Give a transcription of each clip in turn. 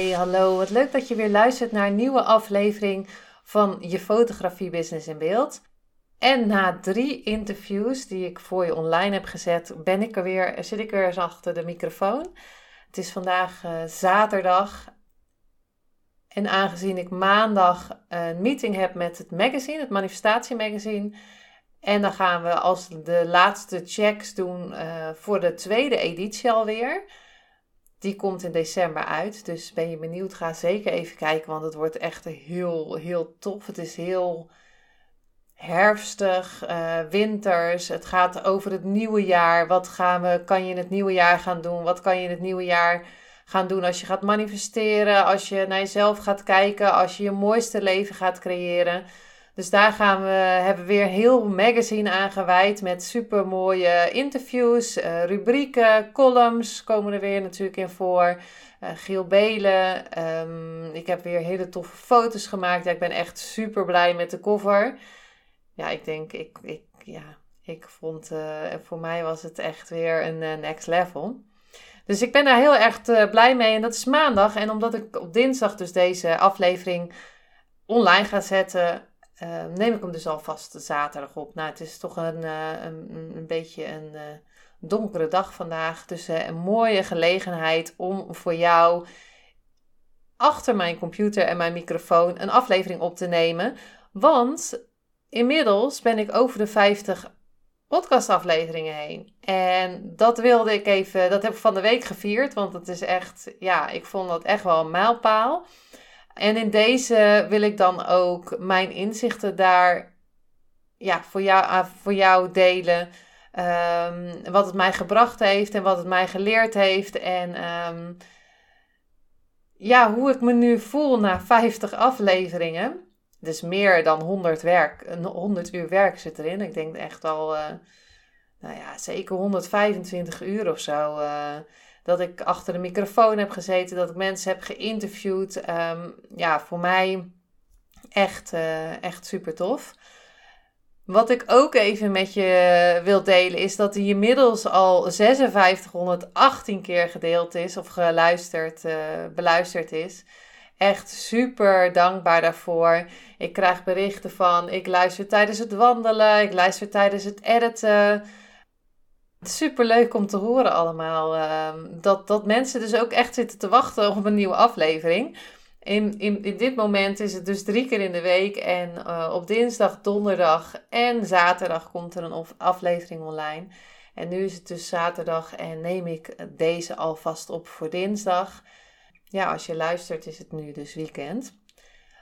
Hey, hallo. Wat leuk dat je weer luistert naar een nieuwe aflevering van je fotografie business in beeld. En na drie interviews die ik voor je online heb gezet, ben ik er weer, zit ik weer eens achter de microfoon. Het is vandaag uh, zaterdag. En aangezien ik maandag een meeting heb met het magazine, het Manifestatie Magazine. En dan gaan we als de laatste checks doen uh, voor de tweede editie alweer. Die komt in december uit. Dus ben je benieuwd, ga zeker even kijken. Want het wordt echt heel, heel tof. Het is heel herfstig, uh, winters. Het gaat over het nieuwe jaar. Wat gaan we, kan je in het nieuwe jaar gaan doen? Wat kan je in het nieuwe jaar gaan doen als je gaat manifesteren? Als je naar jezelf gaat kijken? Als je je mooiste leven gaat creëren? Dus daar gaan we, hebben we weer heel magazine aangeweid met super mooie interviews, uh, rubrieken, columns komen er weer natuurlijk in voor. Uh, Giel Belen, um, ik heb weer hele toffe foto's gemaakt. Ja, ik ben echt super blij met de cover. Ja, ik denk, ik, ik, ja, ik vond, uh, voor mij was het echt weer een next level. Dus ik ben daar heel erg blij mee en dat is maandag. En omdat ik op dinsdag dus deze aflevering online ga zetten, uh, neem ik hem dus alvast zaterdag op. Nou, het is toch een, uh, een, een, beetje een uh, donkere dag vandaag. Dus een mooie gelegenheid om voor jou achter mijn computer en mijn microfoon een aflevering op te nemen. Want inmiddels ben ik over de 50 podcastafleveringen heen. En dat wilde ik even, dat heb ik van de week gevierd. Want het is echt, ja, ik vond dat echt wel een mijlpaal. En in deze wil ik dan ook mijn inzichten daar ja, voor, jou, voor jou delen. Um, wat het mij gebracht heeft en wat het mij geleerd heeft. En um, ja, hoe ik me nu voel na 50 afleveringen. Dus meer dan 100, werk, 100 uur werk zit erin. Ik denk echt al, uh, nou ja, zeker 125 uur of zo. Uh, dat ik achter de microfoon heb gezeten, dat ik mensen heb geïnterviewd. Um, ja, voor mij echt, uh, echt super tof. Wat ik ook even met je wil delen is dat hij inmiddels al 5618 keer gedeeld is of geluisterd, uh, beluisterd is. Echt super dankbaar daarvoor. Ik krijg berichten van, ik luister tijdens het wandelen, ik luister tijdens het editen. Super leuk om te horen allemaal. Uh, dat, dat mensen dus ook echt zitten te wachten op een nieuwe aflevering. In, in, in dit moment is het dus drie keer in de week. En uh, op dinsdag, donderdag en zaterdag komt er een aflevering online. En nu is het dus zaterdag en neem ik deze alvast op voor dinsdag. Ja, als je luistert is het nu dus weekend.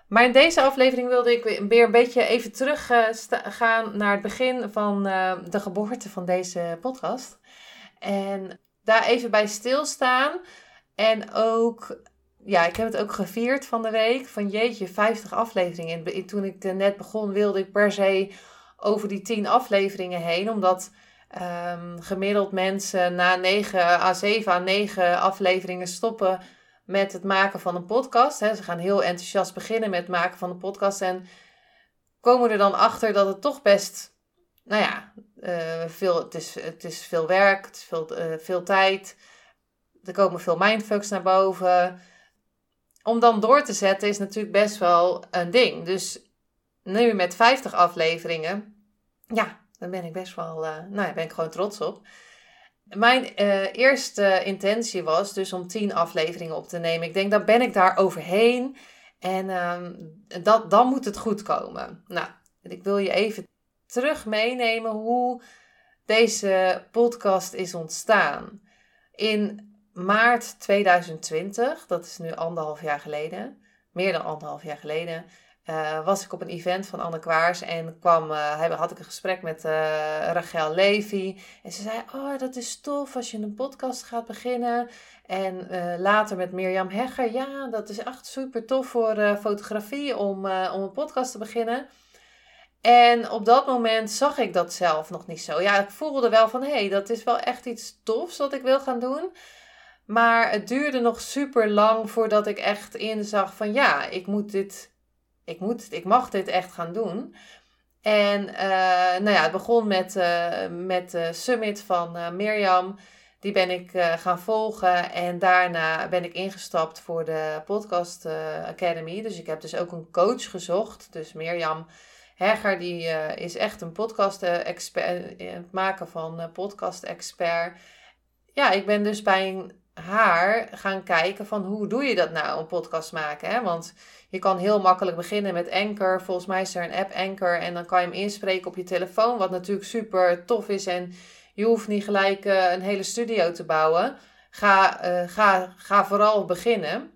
Maar in deze aflevering wilde ik weer een beetje even terug uh, gaan naar het begin van uh, de geboorte van deze podcast. En daar even bij stilstaan. En ook, ja, ik heb het ook gevierd van de week. Van jeetje, 50 afleveringen. En toen ik net begon, wilde ik per se over die 10 afleveringen heen. Omdat um, gemiddeld mensen na 9 à 7 à 9 afleveringen stoppen met het maken van een podcast. Hè. Ze gaan heel enthousiast beginnen met het maken van een podcast en komen er dan achter dat het toch best, nou ja, uh, veel, het, is, het is veel werk, het is veel, uh, veel tijd. Er komen veel mindfucks naar boven. Om dan door te zetten is natuurlijk best wel een ding. Dus nu met 50 afleveringen, ja, dan ben ik best wel, uh, nou ja, ben ik gewoon trots op. Mijn uh, eerste intentie was dus om tien afleveringen op te nemen. Ik denk, dan ben ik daar overheen. En um, dat, dan moet het goed komen. Nou, ik wil je even terug meenemen hoe deze podcast is ontstaan. In maart 2020, dat is nu anderhalf jaar geleden, meer dan anderhalf jaar geleden, uh, was ik op een event van Anne Kwaars en kwam, uh, had ik een gesprek met uh, Rachel Levy. En ze zei, oh dat is tof als je een podcast gaat beginnen. En later met Mirjam Hegger, ja dat is echt super tof voor fotografie om, om een podcast te beginnen. En op dat moment zag ik dat zelf nog niet zo. Ja, ik voelde wel van, hé, hey, dat is wel echt iets tofs wat ik wil gaan doen. Maar het duurde nog super lang voordat ik echt inzag van, ja, ik moet dit ik, moet, ik mag dit echt gaan doen. En uh, nou ja, het begon met, uh, met de summit van uh, Mirjam. Die ben ik gaan volgen en daarna ben ik ingestapt voor de Podcast Academy. Dus ik heb dus ook een coach gezocht. Dus Mirjam Hegger, die is echt een podcast-expert, het maken van podcast-expert. Ja, ik ben dus bij een haar gaan kijken van hoe doe je dat nou, een podcast maken. Hè? Want je kan heel makkelijk beginnen met Anchor. Volgens mij is er een app Anchor en dan kan je hem inspreken op je telefoon. Wat natuurlijk super tof is en je hoeft niet gelijk uh, een hele studio te bouwen. Ga, uh, ga, ga vooral beginnen.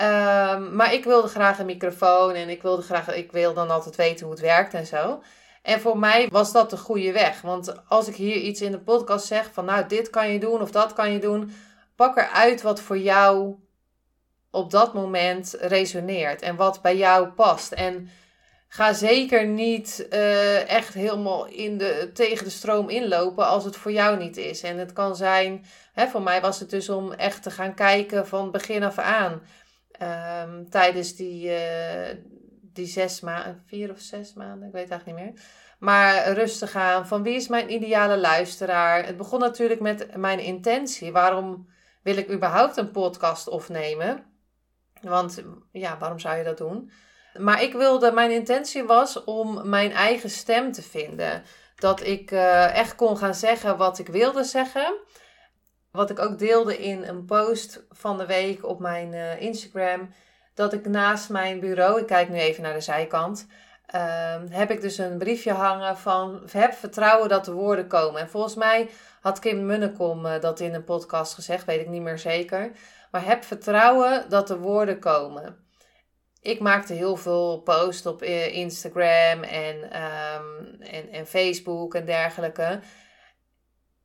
Um, maar ik wilde graag een microfoon en ik wilde graag, ik wil dan altijd weten hoe het werkt en zo. En voor mij was dat de goede weg. Want als ik hier iets in de podcast zeg van nou dit kan je doen of dat kan je doen, pak eruit wat voor jou op dat moment resoneert en wat bij jou past. En ga zeker niet uh, echt helemaal in de, tegen de stroom inlopen als het voor jou niet is. En het kan zijn, hè, voor mij was het dus om echt te gaan kijken van begin af aan. Um, tijdens die, uh, die zes maanden, vier of zes maanden, ik weet eigenlijk niet meer. Maar rustig gaan van wie is mijn ideale luisteraar. Het begon natuurlijk met mijn intentie. Waarom wil ik überhaupt een podcast opnemen? Want ja, waarom zou je dat doen? Maar ik wilde, mijn intentie was om mijn eigen stem te vinden. Dat ik uh, echt kon gaan zeggen wat ik wilde zeggen. Wat ik ook deelde in een post van de week op mijn uh, Instagram. Dat ik naast mijn bureau, ik kijk nu even naar de zijkant. Uh, heb ik dus een briefje hangen van heb vertrouwen dat de woorden komen. En volgens mij had Kim Munnekom uh, dat in een podcast gezegd, weet ik niet meer zeker. Maar heb vertrouwen dat de woorden komen. Ik maakte heel veel posts op eh, Instagram en, ehm, en, en Facebook en dergelijke.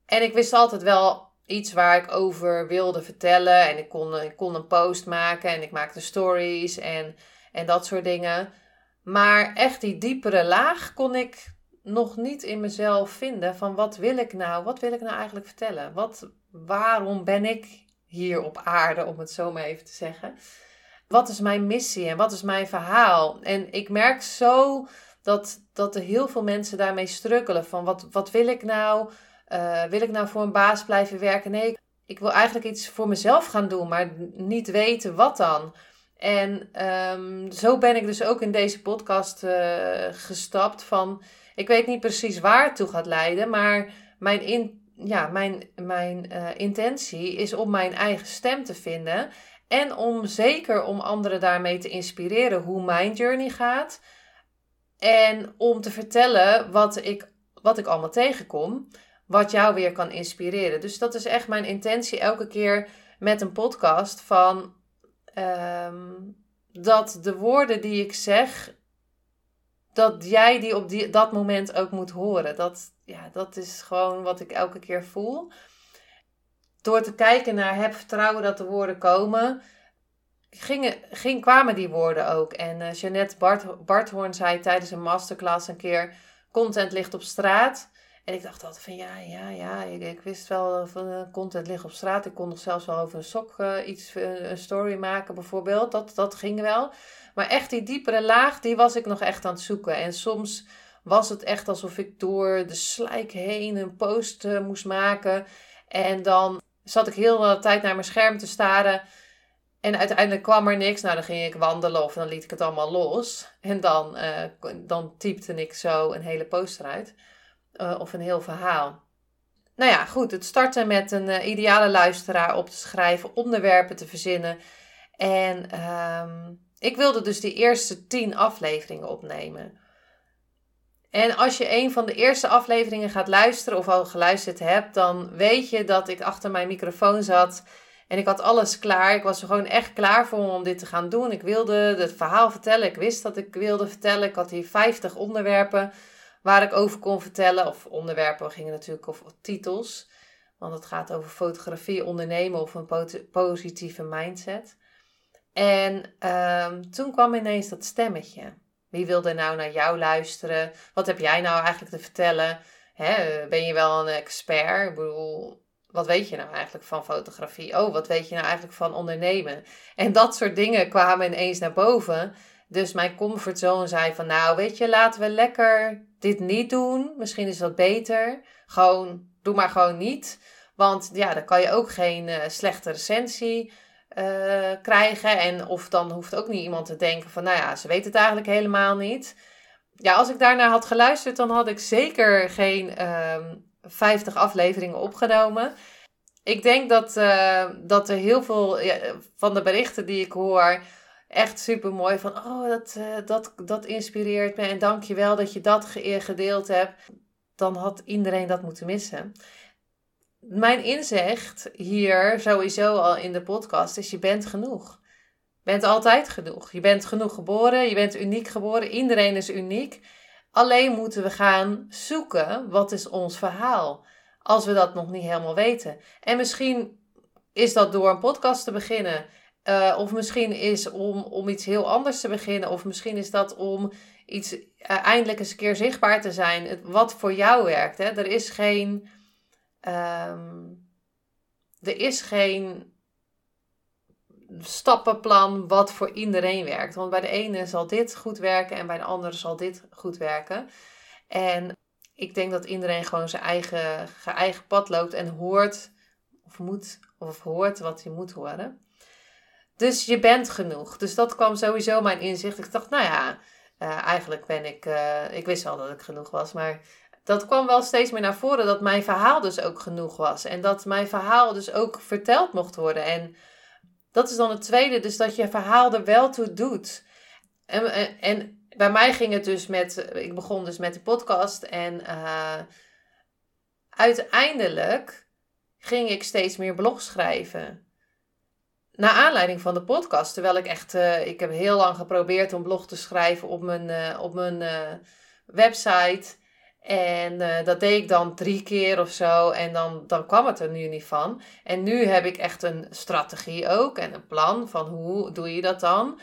En ik wist altijd wel iets waar ik over wilde vertellen. En ik kon, ik kon een post maken en ik maakte stories en, en dat soort dingen. Maar echt die diepere laag kon ik nog niet in mezelf vinden van wat wil ik nou? Wat wil ik nou eigenlijk vertellen? Wat, waarom ben ik hier op aarde, om het zo maar even te zeggen. Wat is mijn missie en wat is mijn verhaal? En ik merk zo dat, dat er heel veel mensen daarmee strukkelen. Van wat, wat wil ik nou? Uh, wil ik nou voor een baas blijven werken? Nee, ik wil eigenlijk iets voor mezelf gaan doen, maar niet weten wat dan. En um, zo ben ik dus ook in deze podcast uh, gestapt van... Ik weet niet precies waar het toe gaat leiden, maar mijn in, ja, mijn, mijn uh, intentie is om mijn eigen stem te vinden. En om zeker om anderen daarmee te inspireren hoe mijn journey gaat. En om te vertellen wat ik, wat ik allemaal tegenkom. Wat jou weer kan inspireren. Dus dat is echt mijn intentie elke keer met een podcast. Van um, dat de woorden die ik zeg dat jij die op die, dat moment ook moet horen. Dat, ja, dat is gewoon wat ik elke keer voel. Door te kijken naar heb vertrouwen dat de woorden komen, gingen, ging, kwamen die woorden ook. En uh, Jeannette Bart, zei tijdens een masterclass een keer: content ligt op straat. En ik dacht altijd van ja, ja, ja, ik, ik wist wel van uh, content ligt op straat. Ik kon nog zelfs wel over een sok uh, iets, een story maken bijvoorbeeld. Dat, dat ging wel. Maar echt die diepere laag, die was ik nog echt aan het zoeken. En soms was het echt alsof ik door de slijk heen een post uh, moest maken. En dan zat ik heel de tijd naar mijn scherm te staren. En uiteindelijk kwam er niks. Nou, dan ging ik wandelen of dan liet ik het allemaal los. En dan, uh, dan typte ik zo een hele post eruit. Uh, of een heel verhaal. Nou ja, goed. Het startte met een ideale luisteraar op te schrijven, onderwerpen te verzinnen. En um, ik wilde dus die eerste tien afleveringen opnemen. En als je een van de eerste afleveringen gaat luisteren of al geluisterd hebt, dan weet je dat ik achter mijn microfoon zat En ik had alles klaar. Ik was er gewoon echt klaar voor om dit te gaan doen. Ik wilde het verhaal vertellen. Ik wist dat ik wilde vertellen. Ik had hier 50 onderwerpen waar ik over kon vertellen. Of onderwerpen, we gingen natuurlijk over titels. Want het gaat over fotografie, ondernemen of een positieve mindset. En ehm, toen kwam ineens dat stemmetje. Wie wilde nou naar jou luisteren? Wat heb jij nou eigenlijk te vertellen? Hè, ben je wel een expert? Ik bedoel, wat weet je nou eigenlijk van fotografie? Oh, wat weet je nou eigenlijk van ondernemen? En dat soort dingen kwamen ineens naar boven. Dus mijn comfortzone zei van, nou weet je, laten we lekker dit niet doen. Misschien is dat beter. Gewoon, doe maar gewoon niet. Want ja, dan kan je ook geen uh, slechte recensie uh, krijgen. En of dan hoeft ook niet iemand te denken van, nou ja, ze weet het eigenlijk helemaal niet. Ja, als ik daarnaar had geluisterd, dan had ik zeker geen uh, ehm, 50 afleveringen opgenomen. Ik denk dat, uh, dat er heel veel van de berichten die ik hoor echt super mooi van, oh, dat, uh, dat, dat inspireert me en dank je wel dat je dat gedeeld hebt. Dan had iedereen dat moeten missen mijn inzicht hier sowieso al in de podcast is: je bent genoeg. Je bent altijd genoeg. Je bent genoeg geboren, je bent uniek geboren, iedereen is uniek. Alleen moeten we gaan zoeken wat is ons verhaal. Als we dat nog niet helemaal weten. En misschien is dat door een podcast te beginnen. Uh, of misschien is om, om iets heel anders te beginnen. Of misschien is dat om iets uh, eindelijk eens een keer zichtbaar te zijn. Wat voor jou werkt. Hè? Er is geen Um, er is geen stappenplan wat voor iedereen werkt. Want bij de ene zal dit goed werken en bij de andere zal dit goed werken. En ik denk dat iedereen gewoon zijn eigen, eigen pad loopt en hoort of moet of hoort wat hij moet horen. Dus je bent genoeg. Dus dat kwam sowieso mijn inzicht. Ik dacht, nou ja, uh, eigenlijk ben ik. Uh, ik wist al dat ik genoeg was, maar dat kwam wel steeds meer naar voren dat mijn verhaal dus ook genoeg was. En dat mijn verhaal dus ook verteld mocht worden. En dat is dan het tweede, dus dat je verhaal er wel toe doet. En, en, bij mij ging het dus met, ik begon dus met de podcast en uh, uiteindelijk ging ik steeds meer blogs schrijven. Naar aanleiding van de podcast, terwijl ik echt, uh, ik heb heel lang geprobeerd om blog te schrijven op mijn, op mijn website. En uh, dat deed ik dan drie keer of zo. En dan, dan kwam het er nu niet van. En nu heb ik echt een strategie ook. En een plan van hoe doe je dat dan.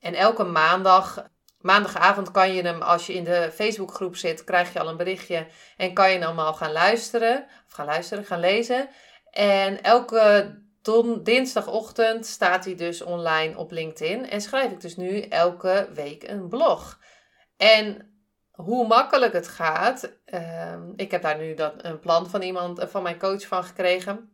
En elke maandag, maandagavond kan je hem, als je in de Facebookgroep zit, krijg je al een berichtje. En kan je hem allemaal gaan luisteren. Of gaan luisteren, gaan lezen. En elke don, dinsdagochtend staat hij dus online op LinkedIn. En schrijf ik dus nu elke week een blog. En hoe makkelijk het gaat. Ehm, ik heb daar nu dat, een plan van iemand, eh, van mijn coach van gekregen.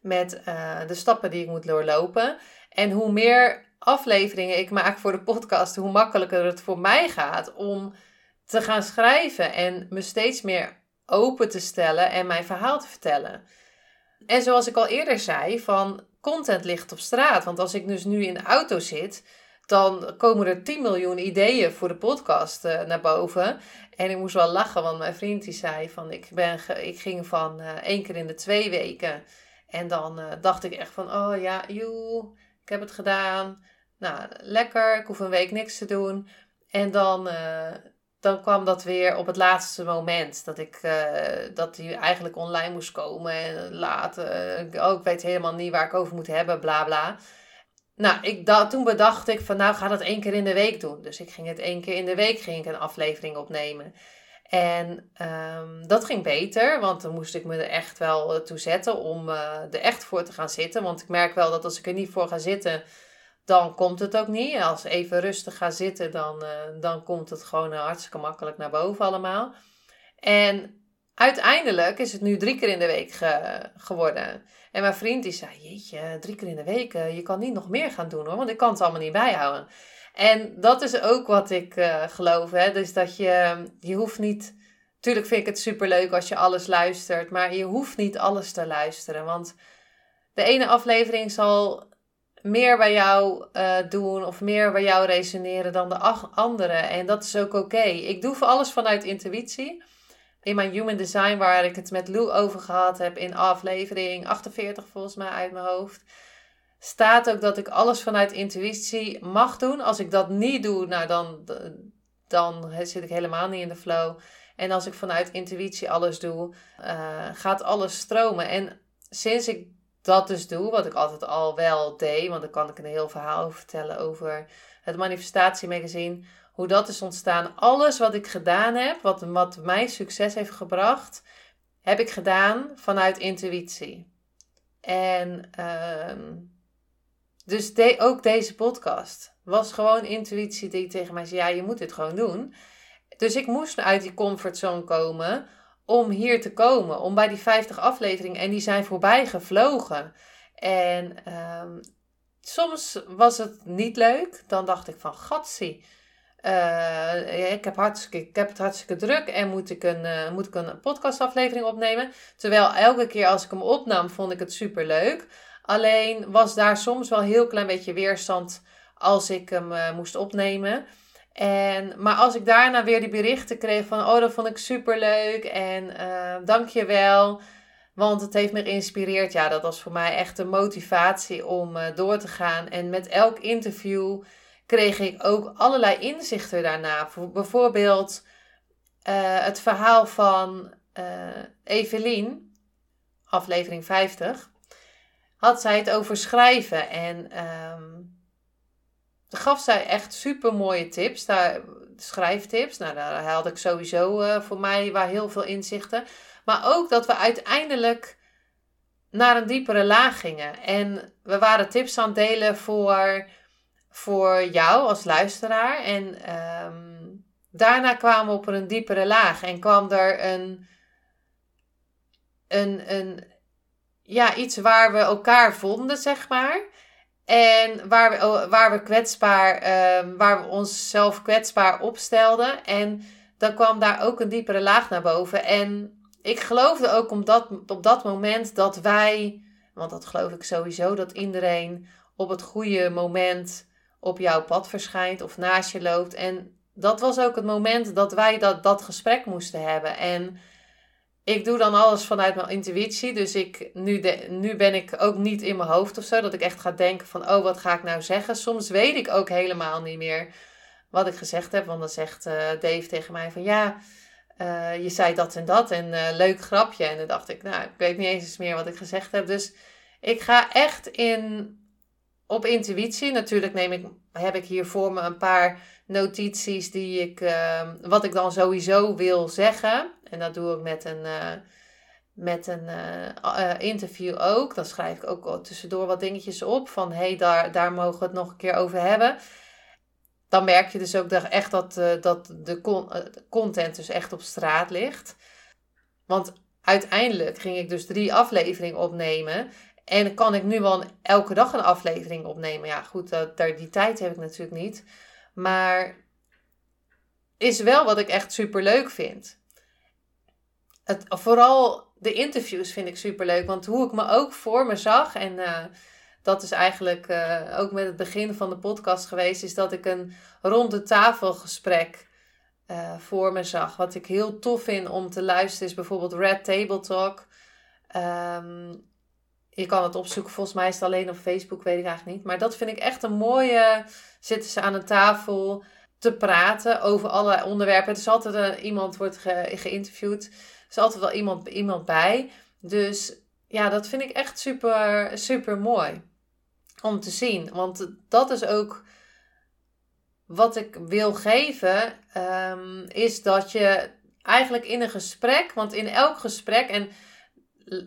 Met eh, de stappen die ik moet doorlopen. En hoe meer afleveringen ik maak voor de podcast, hoe makkelijker het voor mij gaat om te gaan schrijven en me steeds meer open te stellen en mijn verhaal te vertellen. En zoals ik al eerder zei, van content ligt op straat. Want als ik dus nu in de auto zit, dan komen er 10 miljoen ideeën voor de podcast uh, naar boven. En ik moest wel lachen, want mijn vriend die zei van ik, ben ik ging van uh, één keer in de twee weken. En dan uh, dacht ik echt van, oh ja, joe, ik heb het gedaan. Nou, lekker, ik hoef een week niks te doen. En dan, dan kwam dat weer op het laatste moment. Dat ik dat die eigenlijk online moest komen. En later, oh, ik weet helemaal niet waar ik over moet hebben, bla bla. Nou, ik toen bedacht ik van nou ga dat één keer in de week doen. Dus ik ging het één keer in de week ging ik een aflevering opnemen. En um, dat ging beter, want dan moest ik me er echt wel toe zetten om uh, er echt voor te gaan zitten. Want ik merk wel dat als ik er niet voor ga zitten, dan komt het ook niet. Als even rustig ga zitten, dan, uh, dan komt het gewoon hartstikke makkelijk naar boven allemaal. En uiteindelijk is het nu drie keer in de week ge geworden. En mijn vriend die zei, jeetje, drie keer in de week, eh, je kan niet nog meer gaan doen hoor, want ik kan het allemaal niet bijhouden. En dat is ook wat ik uh, geloof, hè? dus dat je, je hoeft niet, tuurlijk vind ik het superleuk als je alles luistert, maar je hoeft niet alles te luisteren, want de ene aflevering zal meer bij jou doen of meer bij jou resoneren dan de andere. En dat is ook oké. Ik doe voor alles vanuit intuïtie. In mijn Human Design, waar ik het met Lou over gehad heb in aflevering 48 volgens mij uit mijn hoofd, staat ook dat ik alles vanuit intuïtie mag doen. Als ik dat niet doe, nou dan, dan zit ik helemaal niet in de flow. En als ik vanuit intuïtie alles doe, uh, gaat alles stromen. En sinds ik dat dus doe, wat ik altijd al wel deed, want dan kan ik een heel verhaal over vertellen over het manifestatiemagazine, hoe dat is ontstaan. Alles wat ik gedaan heb, wat, wat mij succes heeft gebracht, heb ik gedaan vanuit intuïtie. En uh, dus ook deze podcast was gewoon intuïtie die tegen mij zei: ja, je moet dit gewoon doen. Dus ik moest uit die comfortzone komen om hier te komen, om bij die 50 afleveringen. En die zijn voorbij gevlogen. En um, soms was het niet leuk. Dan dacht ik van, gatsie. Uh, ik, heb hartstikke, het hartstikke druk en moet ik, een, uh, moet ik een podcastaflevering opnemen. Terwijl elke keer als ik hem opnam, vond ik het super leuk. Alleen was daar soms wel een heel klein beetje weerstand als ik hem uh, moest opnemen. En, maar als ik daarna weer die berichten kreeg van, oh, dat vond ik super leuk en dank je wel, want het heeft me geïnspireerd. Ja, dat was voor mij echt een motivatie om door te gaan. En met elk interview kreeg ik ook allerlei inzichten daarna. Bijvoorbeeld uh, het verhaal van Evelien, aflevering 50, had zij het over schrijven en... Um, gaf zij echt super mooie tips, daar, schrijftips. Nou, daar had ik sowieso uh, voor mij waar heel veel inzichten. Maar ook dat we uiteindelijk naar een diepere laag gingen. En we waren tips aan het delen voor, voor jou als luisteraar. En um, daarna kwamen we op een diepere laag en kwam er een, een, een, ja, iets waar we elkaar vonden, zeg maar. En waar we, oh, waar we kwetsbaar, uh, waar we onszelf kwetsbaar opstelden. En dan kwam daar ook een diepere laag naar boven. En ik geloofde ook op dat, op dat moment dat wij, want dat geloof ik sowieso, dat iedereen op het goede moment op jouw pad verschijnt of naast je loopt. En dat was ook het moment dat wij dat, dat gesprek moesten hebben. En ik doe dan alles vanuit mijn intuïtie. Dus ik, nu, de, nu ben ik ook niet in mijn hoofd of zo. Dat ik echt ga denken van, oh, wat ga ik nou zeggen? Soms weet ik ook helemaal niet meer wat ik gezegd heb. Want dan zegt uh, Dave tegen mij van, ja, uh, je zei dat en dat. En uh, leuk grapje. En dan dacht ik, nou, ik weet niet eens meer wat ik gezegd heb. Dus ik ga echt in, op intuïtie. Natuurlijk neem ik, heb ik hier voor me een paar notities die ik, wat ik dan sowieso wil zeggen. En dat doe ik met een, uh, met een uh, interview ook. Dan schrijf ik ook tussendoor wat dingetjes op. Van hé, hey, daar, daar mogen we het nog een keer over hebben. Dan merk je dus ook echt dat, dat de content dus echt op straat ligt. Want uiteindelijk ging ik dus drie afleveringen opnemen. En kan ik nu wel elke dag een aflevering opnemen. Ja, goed, dat, die tijd heb ik natuurlijk niet. Maar is wel wat ik echt super leuk vind het, vooral de interviews vind ik super leuk. Want hoe ik me ook voor me zag. En uh, dat is eigenlijk uh, ook met het begin van de podcast geweest. Is dat ik een rond de tafel gesprek uh, voor me zag. Wat ik heel tof vind om te luisteren is bijvoorbeeld Red Table Talk. Um, je kan het opzoeken. Volgens mij is het alleen op Facebook, weet ik eigenlijk niet. Maar dat vind ik echt een mooie. Zitten ze aan een tafel te praten over allerlei onderwerpen. Het is altijd een, iemand wordt ge, geïnterviewd is altijd wel iemand, iemand bij. Dus ja, dat vind ik echt super, super mooi om te zien. Want dat is ook wat ik wil geven, um, is dat je eigenlijk in een gesprek, want in elk gesprek, en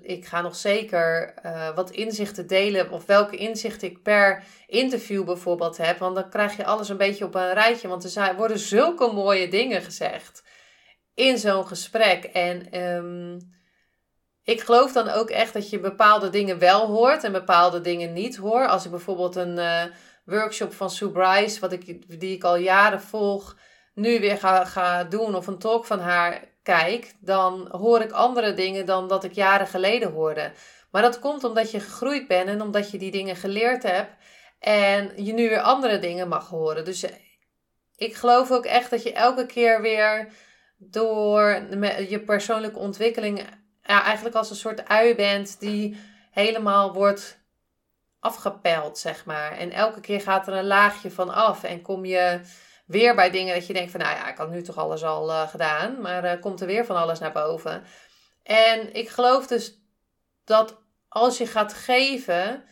ik ga nog zeker uh, wat inzichten delen, of welke inzichten ik per interview bijvoorbeeld heb, want dan krijg je alles een beetje op een rijtje, want er worden zulke mooie dingen gezegd in zo'n gesprek. En um, ik geloof dan ook echt dat je bepaalde dingen wel hoort en bepaalde dingen niet hoor. Als ik bijvoorbeeld een uh, workshop van Sue Bryce, wat ik, die ik al jaren volg, nu weer ga, ga doen of een talk van haar kijk, dan hoor ik andere dingen dan dat ik jaren geleden hoorde. Maar dat komt omdat je gegroeid bent en omdat je die dingen geleerd hebt en je nu weer andere dingen mag horen. Dus ik geloof ook echt dat je elke keer weer door je persoonlijke ontwikkeling ja, eigenlijk als een soort ui bent die helemaal wordt afgepeld, zeg maar. En elke keer gaat er een laagje van af en kom je weer bij dingen dat je denkt van, nou ja, ik had nu toch alles al uh, gedaan, maar uh, komt er weer van alles naar boven. En ik geloof dus dat als je gaat geven,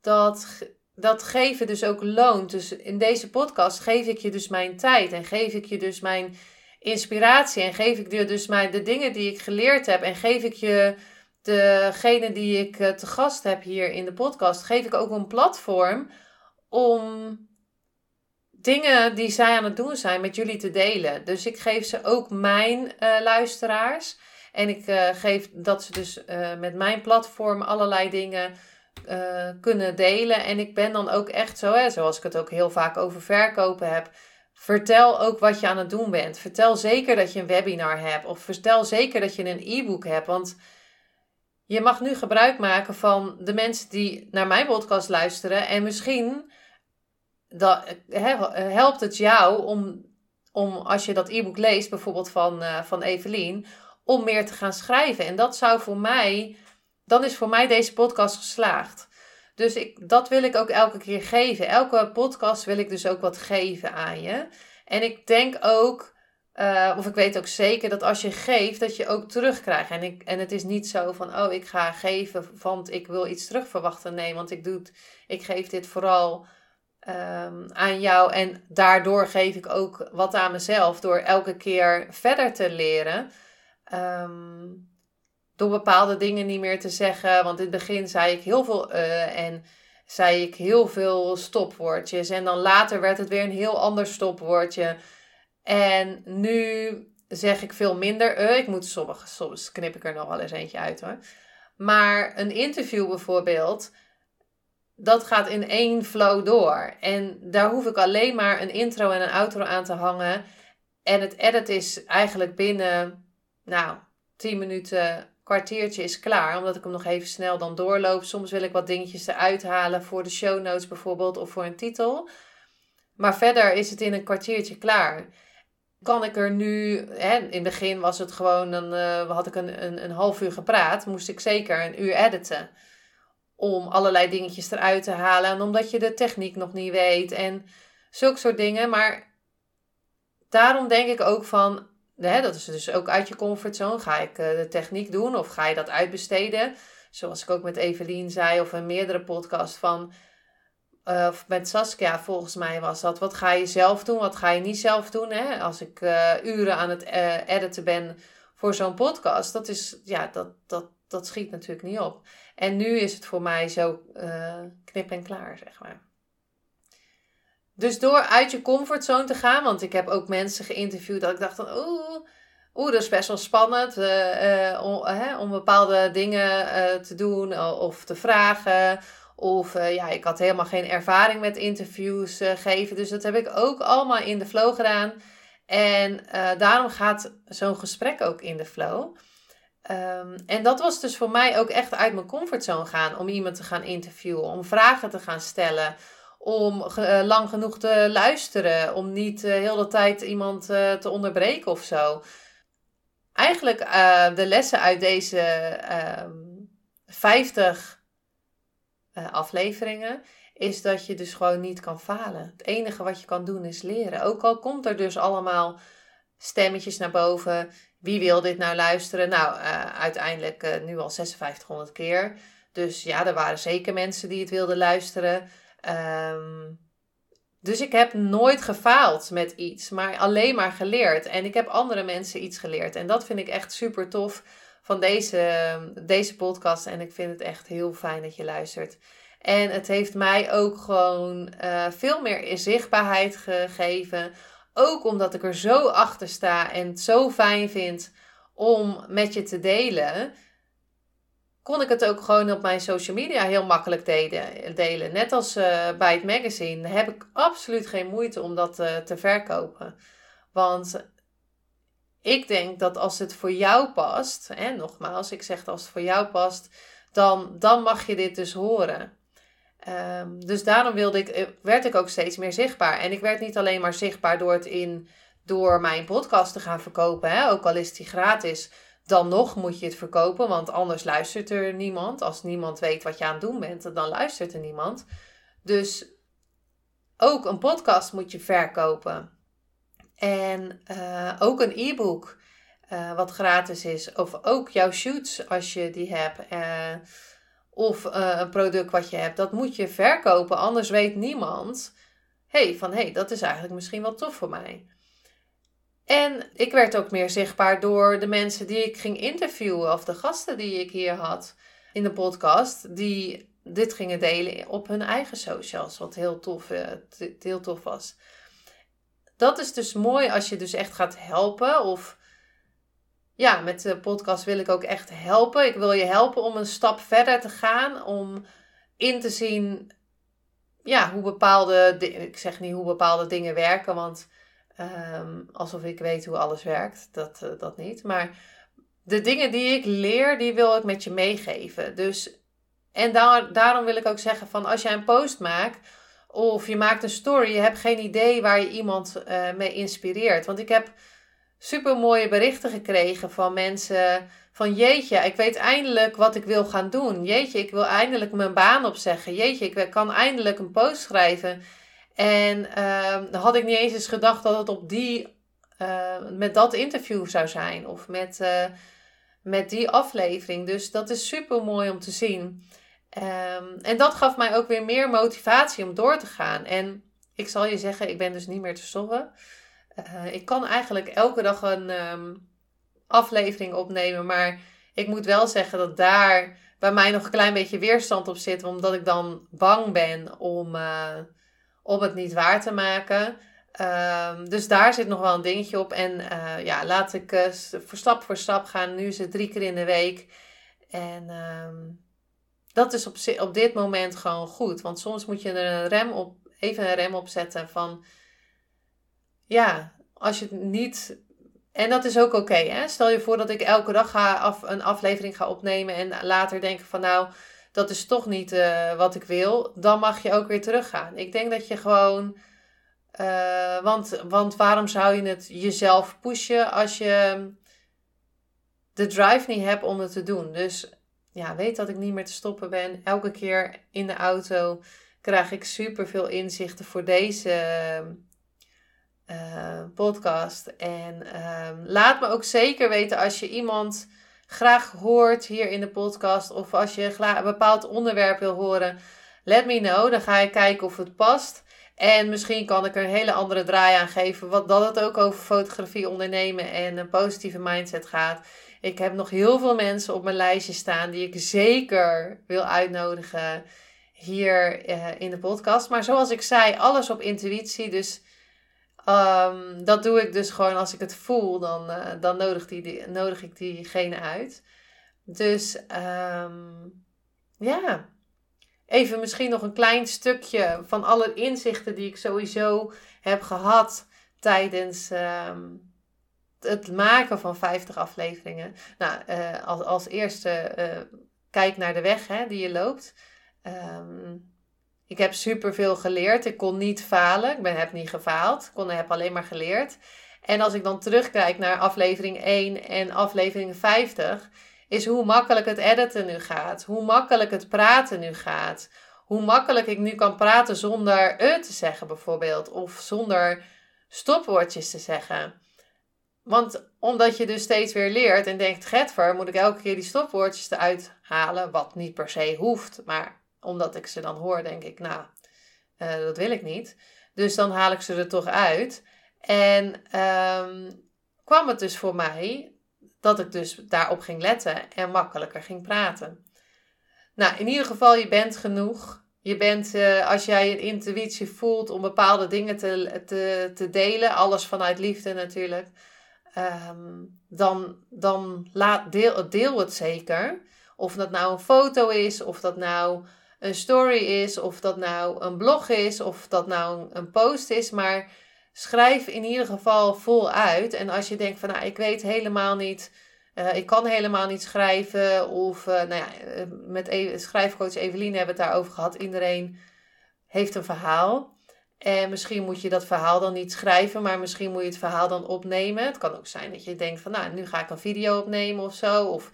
dat, dat geven dus ook loont. Dus in deze podcast geef ik je dus mijn tijd en geef ik je dus mijn inspiratie en geef ik je dus mijn, de dingen die ik geleerd heb en geef ik je degene die ik eh, te gast heb hier in de podcast, geef ik ook een platform om dingen die zij aan het doen zijn met jullie te delen. Dus ik geef ze ook mijn uh, luisteraars. En ik uh, geef dat ze dus uh, met mijn platform allerlei dingen kunnen delen. En ik ben dan ook echt zo, hè, zoals ik het ook heel vaak over verkopen heb. Vertel ook wat je aan het doen bent. Vertel zeker dat je een webinar hebt. Of vertel zeker dat je een e-book hebt. Want je mag nu gebruik maken van de mensen die naar mijn podcast luisteren. En misschien dat, helpt het jou om, om, als je dat e-book leest, bijvoorbeeld van, uh, van Evelien, om meer te gaan schrijven. En dat zou voor mij, dan is voor mij deze podcast geslaagd. Dus ik, dat wil ik ook elke keer geven. Elke podcast wil ik dus ook wat geven aan je. En ik denk ook uh, of ik weet ook zeker dat als je geeft, dat je ook terugkrijgt. En, ik, en het is niet zo van, oh, ik ga geven, want ik wil iets terugverwachten. Nee, want ik, doe ik geef dit vooral um, aan jou. En daardoor geef ik ook wat aan mezelf. Door elke keer verder te leren. Um, door bepaalde dingen niet meer te zeggen. Want in het begin zei ik heel veel uh, en zei ik heel veel stopwoordjes. En dan later werd het weer een heel ander stopwoordje. En nu zeg ik veel minder. Uh, ik moet sommige, soms knip ik er nog wel eens eentje uit hoor. Maar een interview bijvoorbeeld, dat gaat in één flow door. En daar hoef ik alleen maar een intro en een outro aan te hangen. En het edit is eigenlijk binnen, nou, 10 minuten, kwartiertje is klaar. Omdat ik hem nog even snel dan doorloop. Soms wil ik wat dingetjes eruit halen voor de show notes bijvoorbeeld of voor een titel. Maar verder is het in een kwartiertje klaar kan ik er nu, hè, in het begin was het gewoon, dan uh, had ik een, een, een half uur gepraat, moest ik zeker een uur editen. Om allerlei dingetjes eruit te halen en omdat je de techniek nog niet weet en zulke soort dingen. Maar daarom denk ik ook van, hè, dat is dus ook uit je comfortzone. Ga ik uh, de techniek doen of ga je dat uitbesteden? Zoals ik ook met Evelien zei of in meerdere podcasts van uh, of met Saskia volgens mij was dat. Wat ga je zelf doen? Wat ga je niet zelf doen? Hè? Als ik uh, uren aan het editen ben voor zo'n podcast. Dat, is, ja, dat, dat, dat schiet natuurlijk niet op. En nu is het voor mij zo knip en klaar, zeg maar. Dus door uit je comfortzone te gaan. Want ik heb ook mensen geïnterviewd dat ik dacht. Oeh, oeh dat is best wel spannend. om, om bepaalde dingen te doen of te vragen of ja, ik had helemaal geen ervaring met interviews geven. Dus dat heb ik ook allemaal in de flow gedaan. En daarom gaat zo'n gesprek ook in de flow. Um, en dat was dus voor mij ook echt uit mijn comfortzone gaan. Om iemand te gaan interviewen. Om vragen te gaan stellen. Om lang genoeg te luisteren. Om niet heel de tijd iemand te onderbreken of zo. Eigenlijk de lessen uit deze 50 uh, afleveringen, is dat je dus gewoon niet kan falen. Het enige wat je kan doen is leren. Ook al komt er dus allemaal stemmetjes naar boven. Wie wil dit nou luisteren? Nou, uh, uiteindelijk uh, nu al 5600 keer. Dus ja, er waren zeker mensen die het wilden luisteren. Um, dus ik heb nooit gefaald met iets, maar alleen maar geleerd. En ik heb andere mensen iets geleerd. En dat vind ik echt super tof van deze, deze podcast. En ik vind het echt heel fijn dat je luistert. En het heeft mij ook gewoon uh, veel meer zichtbaarheid gegeven. Ook omdat ik er zo achter sta en het zo fijn vind om met je te delen. Kon ik het ook gewoon op mijn social media heel makkelijk delen. Net als uh, bij het magazine heb ik absoluut geen moeite om dat uh, te verkopen. Want ik denk dat als het voor jou past, en nogmaals, ik zeg als het voor jou past, dan, dan mag je dit dus horen. Um, dus daarom wilde ik, eh, werd ik ook steeds meer zichtbaar. En ik werd niet alleen maar zichtbaar door het in door mijn podcast te gaan verkopen. Hè? Ook al is die gratis, dan nog moet je het verkopen, want anders luistert er niemand. Als niemand weet wat je aan het doen bent, dan luistert er niemand. Dus ook een podcast moet je verkopen. En uh, ook een e-book, uh, wat gratis is. Of ook jouw shoots, als je die hebt. Uh, of een product wat je hebt. Dat moet je verkopen, anders weet niemand hey, van hey, dat is eigenlijk misschien wel tof voor mij. En ik werd ook meer zichtbaar door de mensen die ik ging interviewen of de gasten die ik hier had in de podcast, die dit gingen delen op hun eigen socials, wat heel tof, uh, heel tof was. Dat is dus mooi als je dus echt gaat helpen of ja, met de podcast wil ik ook echt helpen. Ik wil je helpen om een stap verder te gaan, om in te zien ja, hoe bepaalde, ik zeg niet hoe bepaalde dingen werken, want um, alsof ik weet hoe alles werkt, dat, uh, dat niet. Maar de dingen die ik leer, die wil ik met je meegeven. Dus, en daar, daarom wil ik ook zeggen van als jij een post maakt of je maakt een story, je hebt geen idee waar je iemand uh, mee inspireert. Want ik heb super mooie berichten gekregen van mensen van jeetje, ik weet eindelijk wat ik wil gaan doen. Jeetje, ik wil eindelijk mijn baan opzeggen. Jeetje, ik kan eindelijk een post schrijven. En uh, had ik niet eens eens gedacht dat het op die, uh, met dat interview zou zijn. Of met, uh, met die aflevering. Dus dat is super mooi om te zien. Um, en dat gaf mij ook weer meer motivatie om door te gaan. En ik zal je zeggen, ik ben dus niet meer te stoppen. Uh, ik kan eigenlijk elke dag een um, aflevering opnemen. Maar ik moet wel zeggen dat daar bij mij nog een klein beetje weerstand op zit. Omdat ik dan bang ben om, uh, het niet waar te maken. Um, dus daar zit nog wel een dingetje op. En uh, ja, laat ik voor stap voor stap gaan. Nu is het drie keer in de week. En um, dat is op, op dit moment gewoon goed. Want soms moet je er een rem op, even een rem op zetten van... Ja, als je het niet en dat is ook oké. Okay, Stel je voor dat ik elke dag ga af, een aflevering ga opnemen en later denk van nou, dat is toch niet uh, wat ik wil. Dan mag je ook weer teruggaan. Ik denk dat je gewoon. Uh, want, want waarom zou je het jezelf pushen als je de drive niet hebt om het te doen? Dus ja, weet dat ik niet meer te stoppen ben. Elke keer in de auto krijg ik super veel inzichten voor deze uh, podcast. En uh, laat me ook zeker weten als je iemand graag hoort hier in de podcast. Of als je een bepaald onderwerp wil horen. Let me know. Dan ga ik kijken of het past. En misschien kan ik er een hele andere draai aan geven. Wat, dat het ook over fotografie ondernemen en een positieve mindset gaat. Ik heb nog heel veel mensen op mijn lijstje staan die ik zeker wil uitnodigen hier uh, in de podcast. Maar zoals ik zei, alles op intuïtie. Dus Um, dat doe ik dus gewoon als ik het voel, dan, uh, dan nodig, die, nodig ik diegene uit. Dus um, ja, even misschien nog een klein stukje van alle inzichten die ik sowieso heb gehad tijdens um, het maken van 50 afleveringen. Nou, uh, als, als eerste uh, kijk naar de weg hè, die je loopt. Ik heb superveel geleerd. Ik kon niet falen. Ik ben, heb niet gefaald. Ik kon, heb alleen maar geleerd. En als ik dan terugkijk naar aflevering 1 en aflevering 50, is hoe makkelijk het editen nu gaat. Hoe makkelijk het praten nu gaat. Hoe makkelijk ik nu kan praten zonder e te zeggen bijvoorbeeld. Of zonder stopwoordjes te zeggen. Want omdat je dus steeds weer leert en denkt, Getver, moet ik elke keer die stopwoordjes eruit halen. Wat niet per se hoeft, maar omdat ik ze dan hoor, denk ik, nou, uh, dat wil ik niet. Dus dan haal ik ze er toch uit. En um, kwam het dus voor mij dat ik dus daarop ging letten en makkelijker ging praten. Nou, in ieder geval, je bent genoeg. Je bent, uh, als jij een intuïtie voelt om bepaalde dingen te, te, te delen, alles vanuit liefde natuurlijk, um, dan, dan laat, deel, deel het zeker. Of dat nou een foto is, of dat nou een story is, of dat nou een blog is, of dat nou een post is. Maar schrijf in ieder geval vol uit. En als je denkt van nou, ik weet helemaal niet, uh, ik kan helemaal niet schrijven. Of uh, nou ja, eh, met e schrijfcoach Evelien hebben we het daarover gehad. Iedereen heeft een verhaal. En misschien moet je dat verhaal dan niet schrijven, maar misschien moet je het verhaal dan opnemen. Het kan ook zijn dat je denkt van, nou, nu ga ik een video opnemen of zo. Of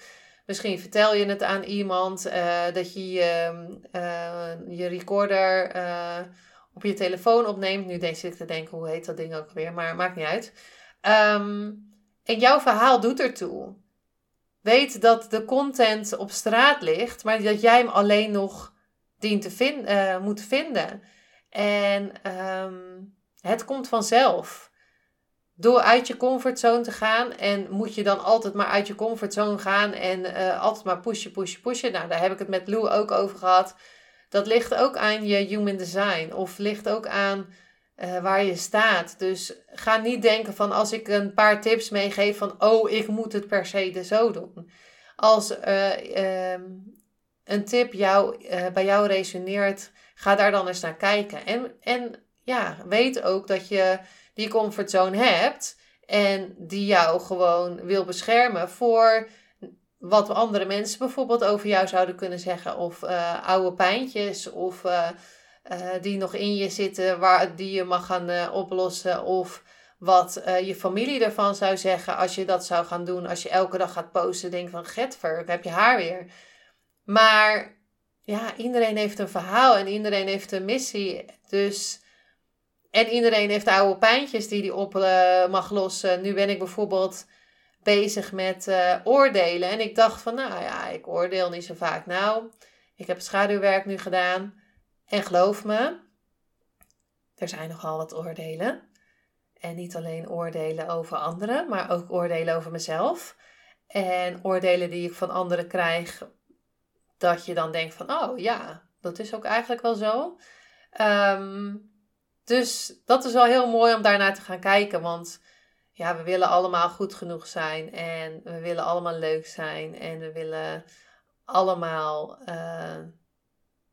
misschien vertel je het aan iemand uh, dat je uh, je recorder uh, op je telefoon opneemt. Nu denk ik te denken, hoe heet dat ding ook weer, maar maakt niet uit. Um, en jouw verhaal doet ertoe. Weet dat de content op straat ligt, maar dat jij hem alleen nog dient te vind, uh, moet vinden. En um, het komt vanzelf. Door uit je comfortzone te gaan en moet je dan altijd maar uit je comfortzone gaan en uh, altijd maar pushen, pushen, pushen. Nou, daar heb ik het met Lou ook over gehad. Dat ligt ook aan je human design of ligt ook aan uh, waar je staat. Dus ga niet denken van als ik een paar tips meegeef van oh, ik moet het per se zo doen. Als uh, een tip jou, bij jou resoneert, ga daar dan eens naar kijken. En, en ja, weet ook dat je die comfortzone hebt en die jou gewoon wil beschermen voor wat andere mensen bijvoorbeeld over jou zouden kunnen zeggen. Of oude pijntjes of uh, die nog in je zitten, waar, die je mag gaan oplossen. Of wat je familie ervan zou zeggen als je dat zou gaan doen. Als je elke dag gaat posten, denk van Getver, heb je haar weer. Maar ja, iedereen heeft een verhaal en iedereen heeft een missie. Dus, en iedereen heeft oude pijntjes die die op mag lossen. Nu ben ik bijvoorbeeld bezig met oordelen. En ik dacht van, nou ja, ik oordeel niet zo vaak. Nou, ik heb schaduwwerk nu gedaan. En geloof me, er zijn nogal wat oordelen. En niet alleen oordelen over anderen, maar ook oordelen over mezelf. En oordelen die ik van anderen krijg, dat je dan denkt van, oh ja, dat is ook eigenlijk wel zo. Um, dus dat is wel heel mooi om daarnaar te gaan kijken, want ja, we willen allemaal goed genoeg zijn en we willen allemaal leuk zijn en we willen allemaal uh,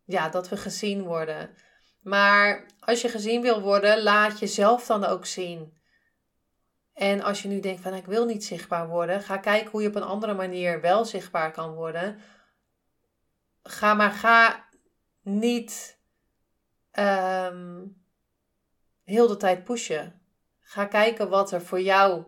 ja, dat we gezien worden. Maar als je gezien wil worden, laat jezelf dan ook zien. En als je nu denkt van ik wil niet zichtbaar worden, ga kijken hoe je op een andere manier wel zichtbaar kan worden. Ga maar ga niet um, heel de tijd pushen. Ga kijken wat er voor jou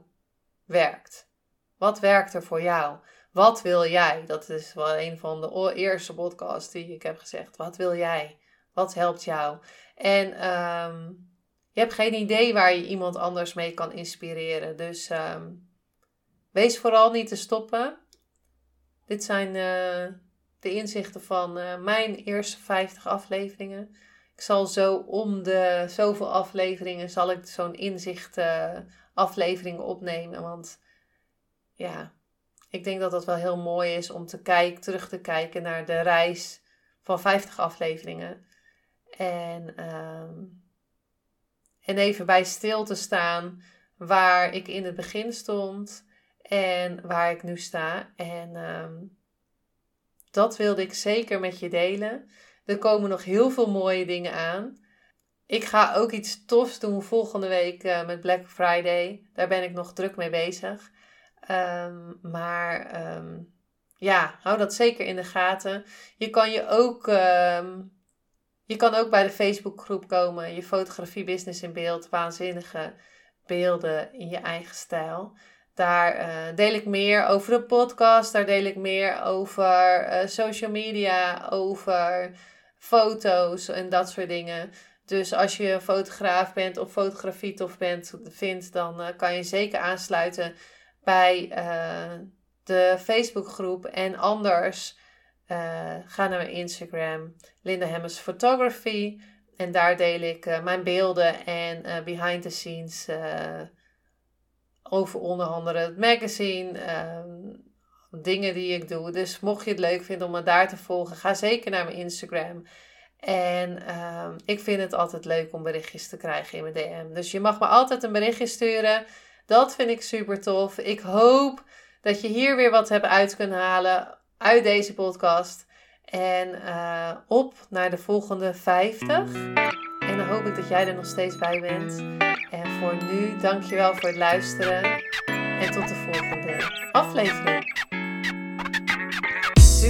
werkt. Wat werkt er voor jou? Wat wil jij? Dat is wel een van de eerste podcasts die ik heb gezegd. Wat wil jij? Wat helpt jou? En um, je hebt geen idee waar je iemand anders mee kan inspireren. Dus um, wees vooral niet te stoppen. Dit zijn uh, de inzichten van uh, mijn eerste 50 afleveringen. Ik zal zo om de zoveel afleveringen zal ik zo'n inzicht uh, aflevering opnemen. Want ja, ik denk dat dat wel heel mooi is om te kijken, terug te kijken naar de reis van 50 afleveringen. En, um, en even bij stil te staan waar ik in het begin stond en waar ik nu sta. En um, dat wilde ik zeker met je delen. Er komen nog heel veel mooie dingen aan. Ik ga ook iets tofs doen volgende week uh, met Black Friday. Daar ben ik nog druk mee bezig. Um, maar um, ja, hou dat zeker in de gaten. Je kan je ook, um, je kan ook bij de Facebookgroep komen. Je fotografie business in beeld. Waanzinnige beelden in je eigen stijl. Daar uh, deel ik meer over de podcast. Daar deel ik meer over uh, social media. Over foto's en dat soort dingen. Dus als je fotograaf bent of fotografie tof bent, vindt, dan uh, kan je zeker aansluiten bij uh, de Facebookgroep. En anders uh, ga naar mijn Instagram, Linda Hemmers Photography. En daar deel ik mijn beelden en behind the scenes over onder andere het magazine. Ehm, dingen die ik doe. Dus mocht je het leuk vinden om me daar te volgen, ga zeker naar mijn Instagram. En um, ik vind het altijd leuk om berichtjes te krijgen in mijn DM. Dus je mag me altijd een berichtje sturen. Dat vind ik super tof. Ik hoop dat je hier weer wat hebt uit kunnen halen uit deze podcast. En uh, op naar de volgende 50. En dan hoop ik dat jij er nog steeds bij bent. En voor nu, dankjewel voor het luisteren. En tot de volgende aflevering.